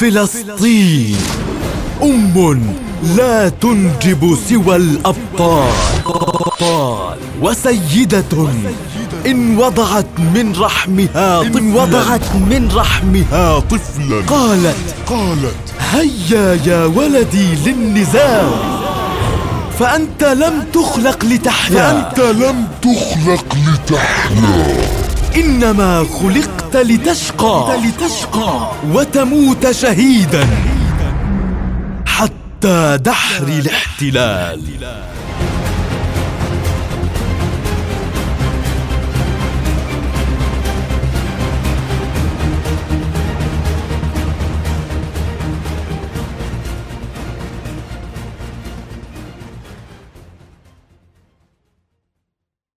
فلسطين. أم لا تنجب سوى الأبطال. وسيدة إن وضعت من رحمها إن وضعت من رحمها طفلا. قالت قالت هيا يا ولدي للنزال فأنت لم تخلق لتحيا. فأنت لم تخلق لتحيا. إنما خلقت لتشقى لتشقى وتموت شهيدا حتى دحر الاحتلال.